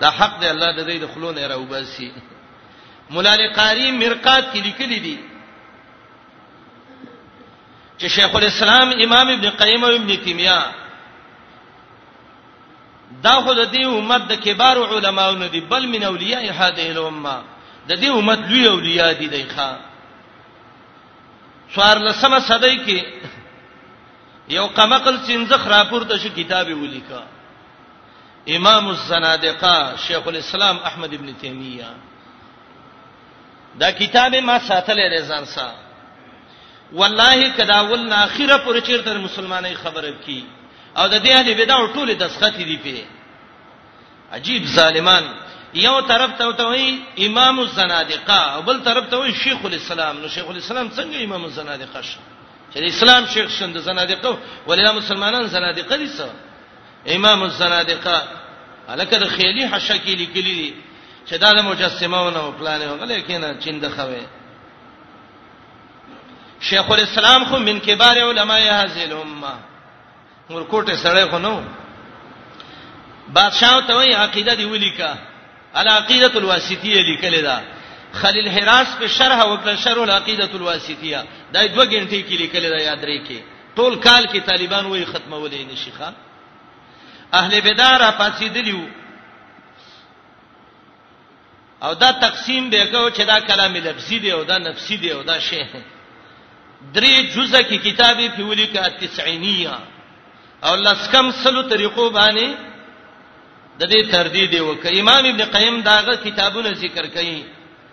دا حق دی الله د دې د خلون را وباسي مولا لقاری مرقات کې لیکلي دي چې شیخ الاسلام امام ابن قیم او ابن تیمیه دا خو د دې امت د کبار علماو نه دي بل من اولیاء هذه الامه د دې امت لوی اولیاء دي دی ښا څوار لسمه صدۍ کې یو قمقل سنځخ راپورته شو کتاب ولیکا امام الزنادقه شیخ الاسلام احمد ابن تیمیه دا کتاب ما ساتلې ده ځان سره والله کدا ول نه اخیره پر چیرته مسلمانۍ خبره کی او د دې اهل بدع ټوله دسخت دي په عجیب ظالمان یو طرف ته وتوي امام الزنادقه او بل طرف ته وي شیخ الاسلام نو شیخ الاسلام څنګه امام الزنادقه شو چې اسلام شیخ شند زنادقه ولې مسلمانان زنادقه دي څه امام الزنادقه الکه د خیلی حشه کې لیکلی دي چې دا د مجسمه ونه او پلان او غلې کینه چیند خوي شیخ الاسلام خو من کبار علماء هذه الامه ورکوټه سړی خو نو بادشاہ ته وی عقیده دی ولیکا العقیده الواسطیه لیکل دا خلیل حراس په شرح وکړه شرح العقیده الواسطیه دا دوه غنټې کې لیکل دا یاد لرئ کې ټول کال کې طالبان وایي ختمولې نشي ښا اهل بدار پاتېدلیو او دا تقسیم به کو چې دا کلام لفظي دی او دا نفسي دی او دا شی درې جزء کې کتابي په ولي کا 90 او لسکم سلو طریقو باندې د دې تردید وکړ امام ابن قیم داغه کتابونه ذکر کړي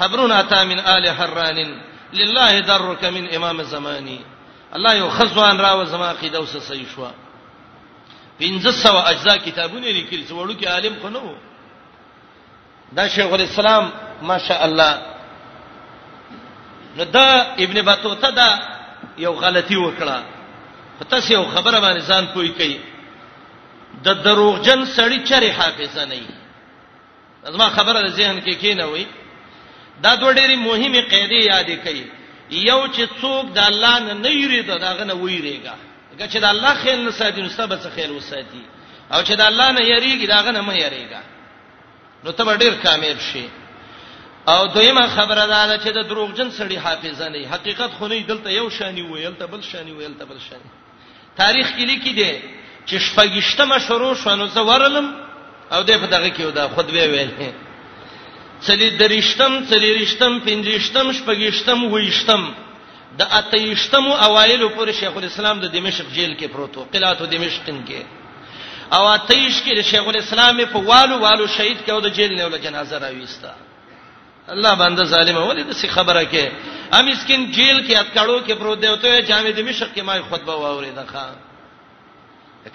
حبرون اتا من آل حران لله درك من امام زماني الله یو خزوان راو زما عقیده اوس صحیح شو 1500 اجزا کتابونه لیکل چې وړو کې عالم خو نه وو دا شیخ الاسلام ماشاء الله نو دا ابن بطوطه دا یو غلطي وکړه پته سه یو خبره باندې ځان پوي کوي د دروغجن سړی چره حافظه نه زما خبره د ذهن کې کینه وي دا دوه ډېری مهمه قاعده یادې کړي یو چې څوک د الله نه نه یریدا داغه نه ویریږي هغه چې د الله خیر نه ساتي نو سبا څه خیر وساتي او چې د الله نه یریږي داغه نه مې یریږي نو ته ډېر کامیاب شي او دویمه خبره ده چې د دروغجن سړي حافظه نه حقیقت خو نه دلته یو شانی ویل ته بل شانی ویل ته بل شانی تاریخ کې لیکي دی چې شپږشتمه شروع شو نو زه ورلم او د په دغه کې ودا خود وی ویل چلی درشتم چلی رشتم پنځشتم شپږشتم وېشتم د اتېشتم اوایل پر شیخ الاسلام د دمشق جیل کې پروت و قلات و دمشقن کې او اتېش کې شیخ الاسلام په والو والو شهید کېو د جیل نه ول جنازه راويسته الله باندې ظالم ولې د څه خبره کې ا مسكين جیل کې اتکړو کې پروت دی او ته جامع د مشق کې ما خطبه واورې ده ښا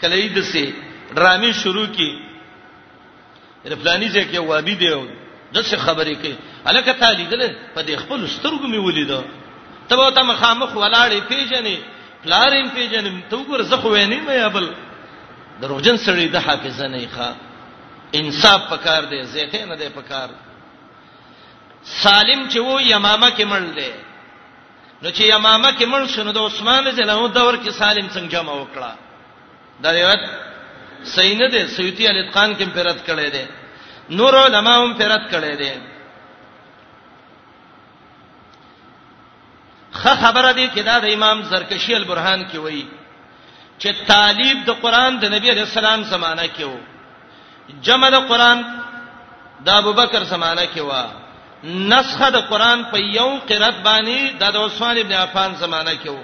کله یې دسي ډرامې شروع کی رفلانی ځای کې وابي دی د څه خبرې کې الکه تعالی دل په دې خپل سترګو می ولیدو ته به ته مخامخ ولاړې پیژنې پلارین پیژنې ته وګور زه خو وینې مې ابل دروغجن سړی د حافظه نه ښه انصاف پکار دی زه ته نه دی پکار دی سالم چې وو یمامه کې مړ دی نو چې یمامه کې مړ شنو د عثمان رضی الله دور کې سالم څنګه جمع وکړه دا روایت صحیح نه دی سیوطی الاتقان کې پیرت کړي دي نور علماء هم پیرت کړي دي خه خبره دي کې دا د امام زرکشی البرهان کې وایي چې طالب د قران د نبی علی السلام زمانہ کې وو جمع د قران د ابوبکر زمانہ کې وو نسخه د قران په یو قرات باندې د عثمان ابن عفان زمانہ کې وو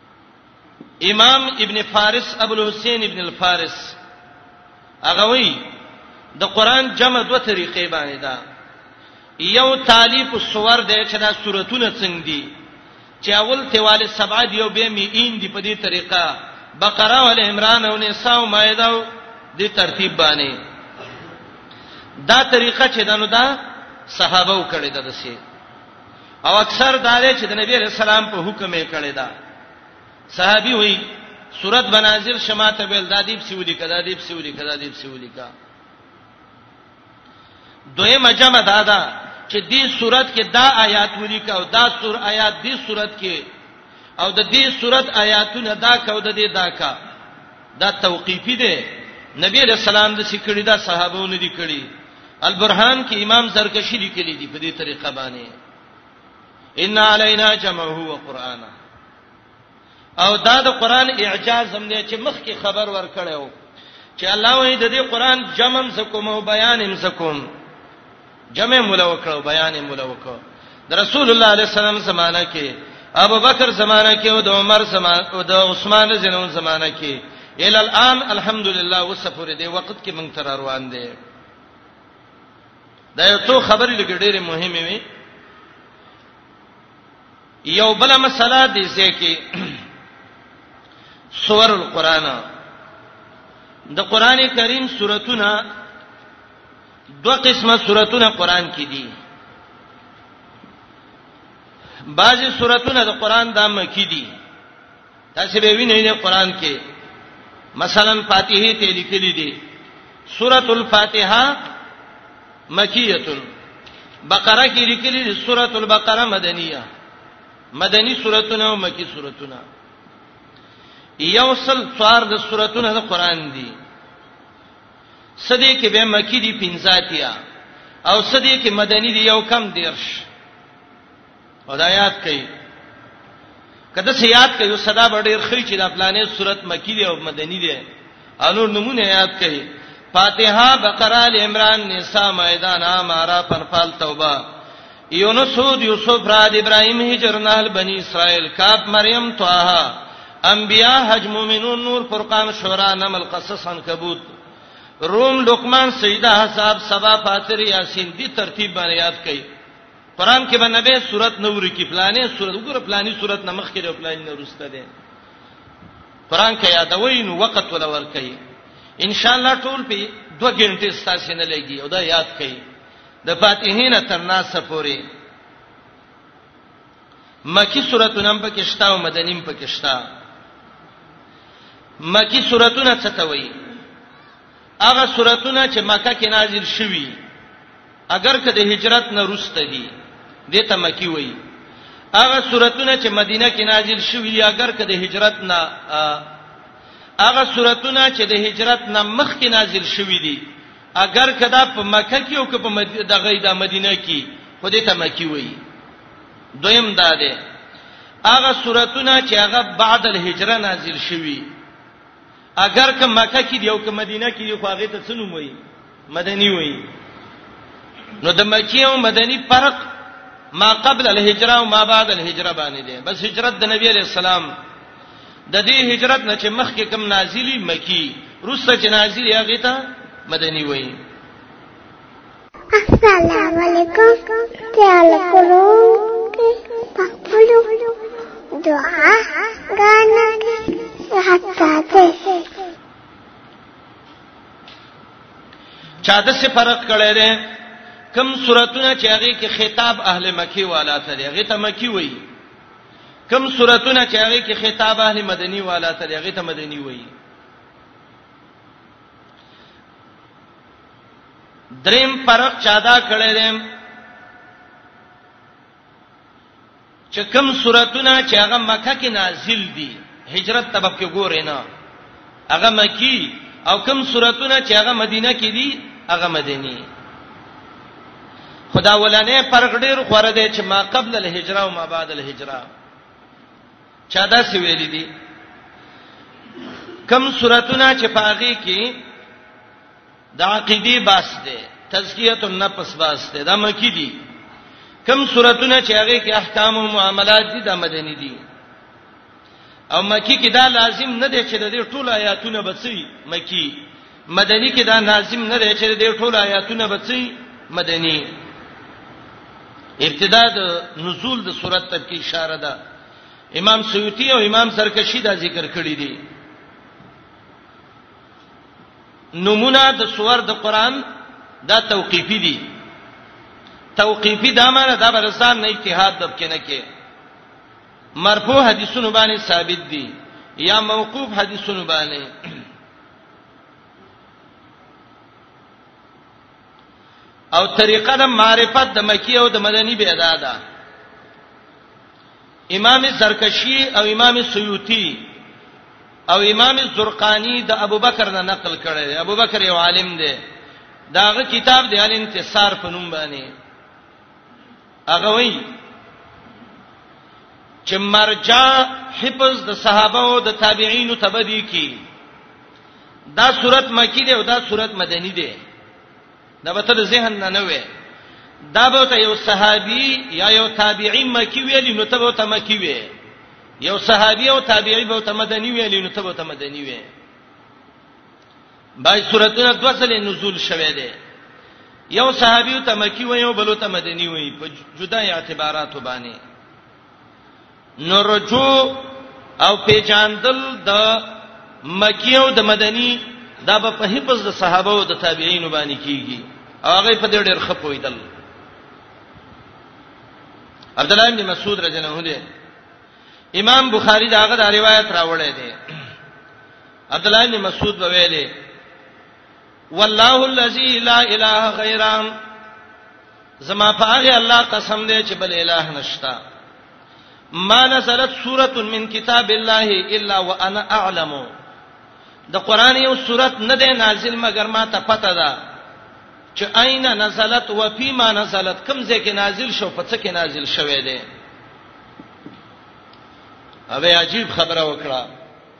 امام ابن فارس ابو الحسین ابن الفارس هغه وی د قران جمع دوه طریقې باندې ده یو تالیف الصور ده چې دا سوراتونه څنګه دي چې اول تیواله سبع دی او به می این دی په دې طریقه بقره او عمران او نساء او مائده او دې ترتیب باندې دا طریقه چې دنو دا صحابه وکړي د دسه او اکثر دا دی چې د نبی علیہ السلام په حکم یې کړی دا صحابي وایي صورت بنازل شماته بل دادیب سیولی کدا دیب سیولی کدا دیب سیولی کا دوی مجمع دادا چې دې صورت کې دا آیات ولیکا او دا سور آیات دې صورت کې او د دې صورت آیاتونه دا کو د دې دا کا دا توقیفی دی نبی علیہ السلام د سکړی دا صحابو نه دی کړی البرهان کې امام زرکشی لیکلی دی په دې طریقه باندې ان علینا جمعه و قرانا او دا د قران اعجاز هم دی چې مخ کې خبر ورکړیو چې الله وایي د دې قران جمع هم زکوم او بیان هم زکوم جمع مولا وکړو بیان مولا وکړو د رسول الله علیه السلام زمانہ کې ابو بکر زمانہ کې او د عمر زمانہ او د عثمان زنو زمانہ کې ال الان الحمدلله وسفر دی وخت کې مونږ تر روان دي دا یو څو خبرې لګې ډېرې مهمې وي یو بل مسله دي چې کې سور القرآن د قران کریم سوراتونه دو قسمه سوراتونه قران کې دي بعضی سوراتونه د قران د مکی دي تاسو به وینئ نه قران کې مثلا فاتحه ته لیکلي دي سورۃ الفاتحه مکیه بقره کې لیکلي دي سورۃ البقره مدنیه مدنی سوراتونه او مکی سوراتونه یو سل څوار د سوراتونه د قران دي سدې کې به مکی دي پنځاتیا او سدې کې مدني دي یو کم دیرش هدایات کوي کله چې یاد کوي صدا به ډیر خې چې د پلانې صورت مکی دی او مدني دی انور نمونه یاد کوي فاتحه بقره ال عمران نساء مائده نام عرفان فال توبه یونس هود یوسف راد ابراهیم هجر نهل بنی اسرائیل کاف مریم طه انبیاء حج مومنون نور فرقان شورا نمل قصص عنکبوت روم لقمان سجده حساب سبا فاتر یاسین دی ترتیب باندې یاد کړئ قران کې باندې به صورت نور کې پلانې صورت وګوره پلانې صورت نمخ کې او پلانې نورسته ده قران کې یادوي نو وخت ولا ور کوي ان شاء الله ټول په 2 غنټه ستاسو نه لګي او دا یاد کړئ د فاتحین تر ناسه پوری مکی سوراتونه هم پکې شته او مدنی هم پکې شته مکی سوراتونه څه ته وایي هغه سوراتونه چې مکه کې نازل شوي اگر که د هجرت نه روسته دي دته مکی وایي هغه سوراتونه چې مدینه کې نازل شوي اگر که د هجرت نه هغه سوراتونه چې د هجرت نه مخکې نازل شوي دي اگر کدا په مکه کې او که په دغه د مدینه کې خو دې ته مکی وایي دویم دا ده هغه سوراتونه چې هغه بعد الهجره نازل شوي اگر که مکه کې دی او که مدینه کې دی خو هغه ته څنوم وایي مدني وایي نو د مکی او مدني فرق ما قبل الهجره او ما بعد الهجره باندې ده بس هجرت د نبی علی السلام د دې هجرت نه چې مخکې کم نازلی مکی روسته چې نازلی هغه ته مدنی وایي السلام علیکم تعال کولو پخپلو دعا غانا حتا ته چا د څه فرق کړی دی کم سوراتونه چې هغه کې خطاب اهل مکی والا ته دی هغه ته مکی وایي کم سوراتونه چې هغه کې خطاب اهل مدني والا ته هغه ته مدني وایي دریم فرق چادا کړی دی چې کم سوراتونه چې هغه مکه کې نازل دي هجرت تبب کې ګورې نه هغه مکی او کوم سوراتونه چې هغه مدینه کې دي هغه مدینی خدا ولنه فرق ډیر خوره دی چې ما قبل الهجره او ما بعد الهجره چا دا سی ویل دي کم سوراتونه چې پاغي کې د عقیدی باس ده تزکیه النفس باس ده د مکی دي کم سوراتونه چې هغه کې احکام او معاملات دي د مدني دي او مکی کې دا لازم نه دی چې د دې ټولو آیاتونه بچي مکی مدنی کې دا لازم نه دی چې د دې ټولو آیاتونه بچي مدنی ابتدا د نزول د صورت ته کې اشاره ده امام سیوطی او امام سرکشی دا ذکر کړی دی نمونه د سور د قران دا توقیفی دي توقیفی دا معنی دا برسان نه اجتهاد دب کې نه کې مرفوع حدیثونو باندې ثابت دي یا موقوف حدیثونو باندې او طریقه د معرفت د مکی او د مدنی به ادا ده امام زرکشی او امام سیوطی او امام زرقانی د ابوبکر نه نقل کړي دی ابوبکر یو عالم دی داغه کتاب دی الانتصار په نوم باندې هغه وی چې مرجع حفظ د صحابه او د تابعین تبدی کی دا صورت مکی دی او دا صورت مدنی دی دا به تر ذهن نه نه وي دا به ته یو صحابي یا یو تابعی مکی ویلی نو ته به ته مکی وی یو صحابي او تابعی به ته مدنی ویلی نو ته به ته مدنی وی دای سورته د وسلې نزول شوه دی یو صحابي ته مکی وي او بل ته مدني وي په جدا اعتباراتو باندې نورجو او پیجاندل د مکی او د مدني دا به په حفظ د صحابه او د تابعین باندې کیږي هغه په دې ډېر خپویدل عبد الله بن مسعود رضی الله عنه امام بخاری دا غدا روایت راوړی دی عبد الله بن مسعود به ویلي والله الذي لا اله غیره زما په هغه الله قسم دی چې بل اله نشتا ما نزلت سوره من کتاب الله الا وانا اعلم د قران یو سوره نه ده نازل مګر ما ته پته ده چې اين نزلت و فيما نزلت کوم ځای کې نازل شو په څه کې نازل شوه دی اوبه عجیب خبره وکړه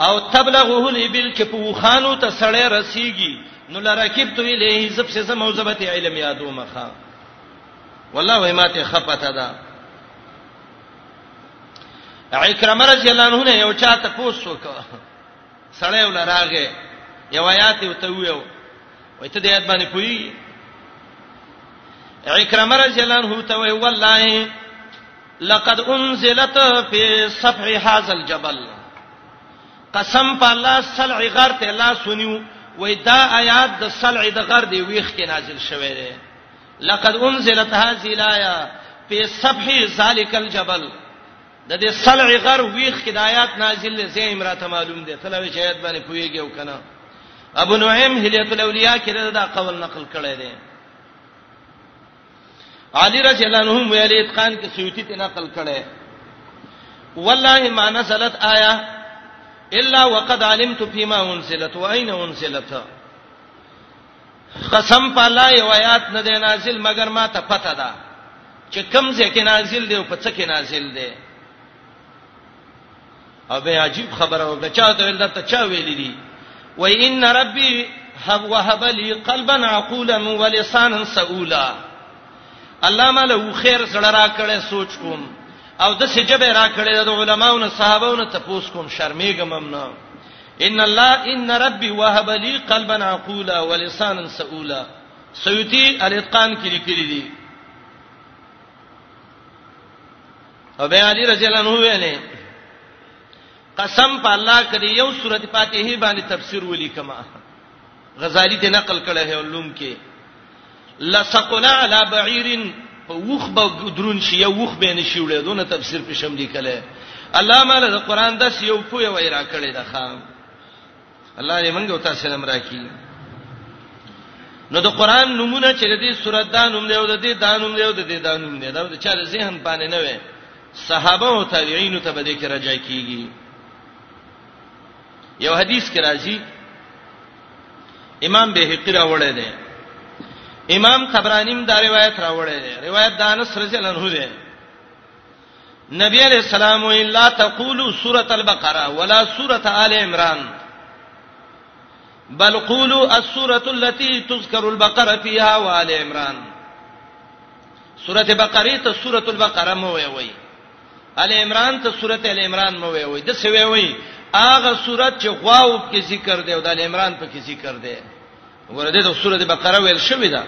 او تبلغه الابل کې په وخانو ته سړی رسیږي نو لرکب تو الیه زب سے زم او زبت علم یادو مخه والله وهماته خپته ده اکرم رضی الله عنه نه یو چاته پوسو کو سړی ولراغه یو آیات ته ویو وای ته دې آیات باندې پوری اکرم رضی الله عنه ته وی والله لقد انزلت فی صفح هذا الجبل قسم په الله سلع غر ته لا سنیو وای دا آیات د سلع د غر دی ویخ کې نازل شوه دی لقد انزلت هذه الايه فی صفح ذلک الجبل د دې سلع غر ویخ کې د آیات نازل دی زه امراته معلوم دی تلوي شاید باندې پویږي او کنه ابو نعیم هلیت الاولیاء کې دا قول نقل کړی دی علی رضی الله عنه ویل اتقان کې سیوطی ته نقل کړي والله ما نزلت آیه الا وقد علمت فيما انزلت واين انزلت قسم په الله یو آیات نه دی نازل مګر ما ته پته ده چې کم ځای کې نازل دی او په څه کې نازل دی او به عجیب خبره وکړه چا ته ولدا ته چا ویل دي و ان ربي هب وهب لي قلبا عقولا ولسانا سؤولا الله مله خیر سره را کړې سوچ کوم او د سجبه را کړې د علماو نه صحابو نه تپوس کوم شرمېږم هم نه ان الله ان ربي وهب لي قلبا عقولا ولسانا سؤولا سيوطي الاتقان کې لیکلي دي او بیا علی رضی الله عنه ویلې قسم په الله کړي یو سورته فاتحه باندې تفسیر ولیکم غزالی ته نقل کړه هي علوم کې لسقنا علی بعیر په وخ به درون شي یو وخ به نشوړې دونه تفسیر په شم لیکله الله مال د قران داس یو پوی وای را کړی دا خام الله دې منګه وتا سلام راکړي نو د قران نمونه چې د دې سورۃ دا نوم دی او د دې دا نوم دی او د دې دا نوم دی دا د چا ذهن باندې نه وي صحابه او تابعین ته به دې کې راځي کیږي یو حدیث کې راځي امام بهقی راوړی دی امام طبرانیم دا روایت راوړی دی روایت دانس رضی الله عنه دی نبی علیہ السلام الا تقولوا سوره البقره ولا سوره آل عمران بل قولوا السوره التي تذكر البقره فيها وآل عمران سوره بقره ته سوره البقره مو وی وی آل عمران ته سوره آل عمران مو وی وی د څه وی وی هغه سوره چې غواو کې ذکر دی او د آل عمران په کې ذکر دی ورته د سورته بقره ویل شوې ده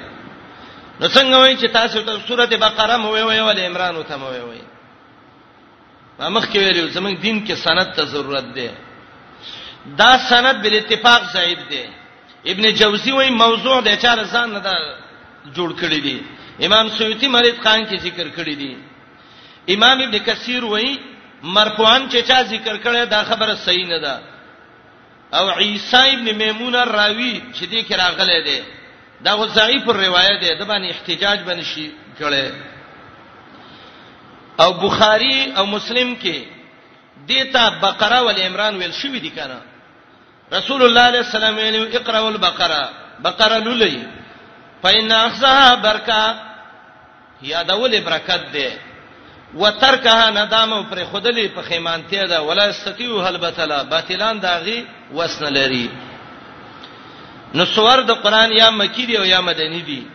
نو څنګه وایي چې تاسو ته سورته بقره مو وی وی ول عمران او ته مو وی وی ما مخ کې ویلو زمونږ دین کې سند ته ضرورت ده دا سند بل اتفاق ضعیف ده ابن جوزی وایي موضوع د چار ځان نه دا جوړ کړی دی امام سیوطی مریض خان کې ذکر کړی دی امام ابن کثیر وایي مرفوعان چې چا ذکر کړي دا خبره صحیح نه ده او عیسی ابن میمون الراوی چې دې کې راغله ده دا غو ضعیف روایت ده د باندې احتجاج باندې شي کړي او بخاری او مسلم کې دیتا بقره ول عمران ویل شوې دي کنه رسول الله علیه السلام ویلو اقرا البقره بقره لولې فإن أخذها برکا یادول برکت دی وترکها ندامه او پرېخودلې پښیمانتیا ده ولا استتیو هل بتلا باطلان داغي وسنه لري نو سور د قران یا مکی دی او یا مدنی دی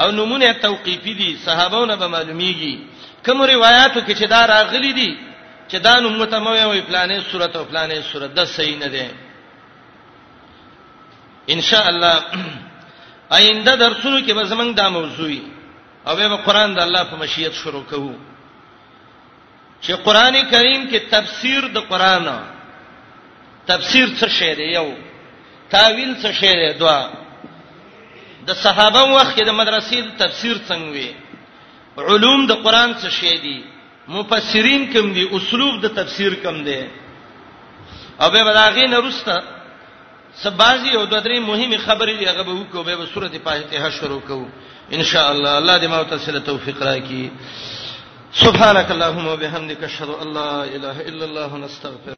او نمونه توقیفی دي صحابهونه به معلومیږي کوم روایتو کې چې دا راغلي دي چې دا نوم متموي وي پلانې صورت او پلانې صورت د صحیح نه ده ان شاء الله آینده درسونو کې به زمنګ دا موضوع وي او به قرآن د الله په مشیت شروع کوو چې قرآني کریم کې تفسیر د قرآن تفسیر څه شی دی یو تاویل څه شی دی دوا د صحابه وخت کې د مدرسې د تفسیر څنګه وي علوم د قرآن څه شی دي مفسرین کوم دي اسلوب د تفسیر کوم دی او به بلاغې نه رسته سبازي او دوه درې مهمه خبرې دی هغه به وکړو به سورته فاتحه شروع کوو ان شاء الله الله دې ما ته سره توفیق راکړي سبحانك اللهم وبحمدك اشهد ان لا اله الا الله نستغفرك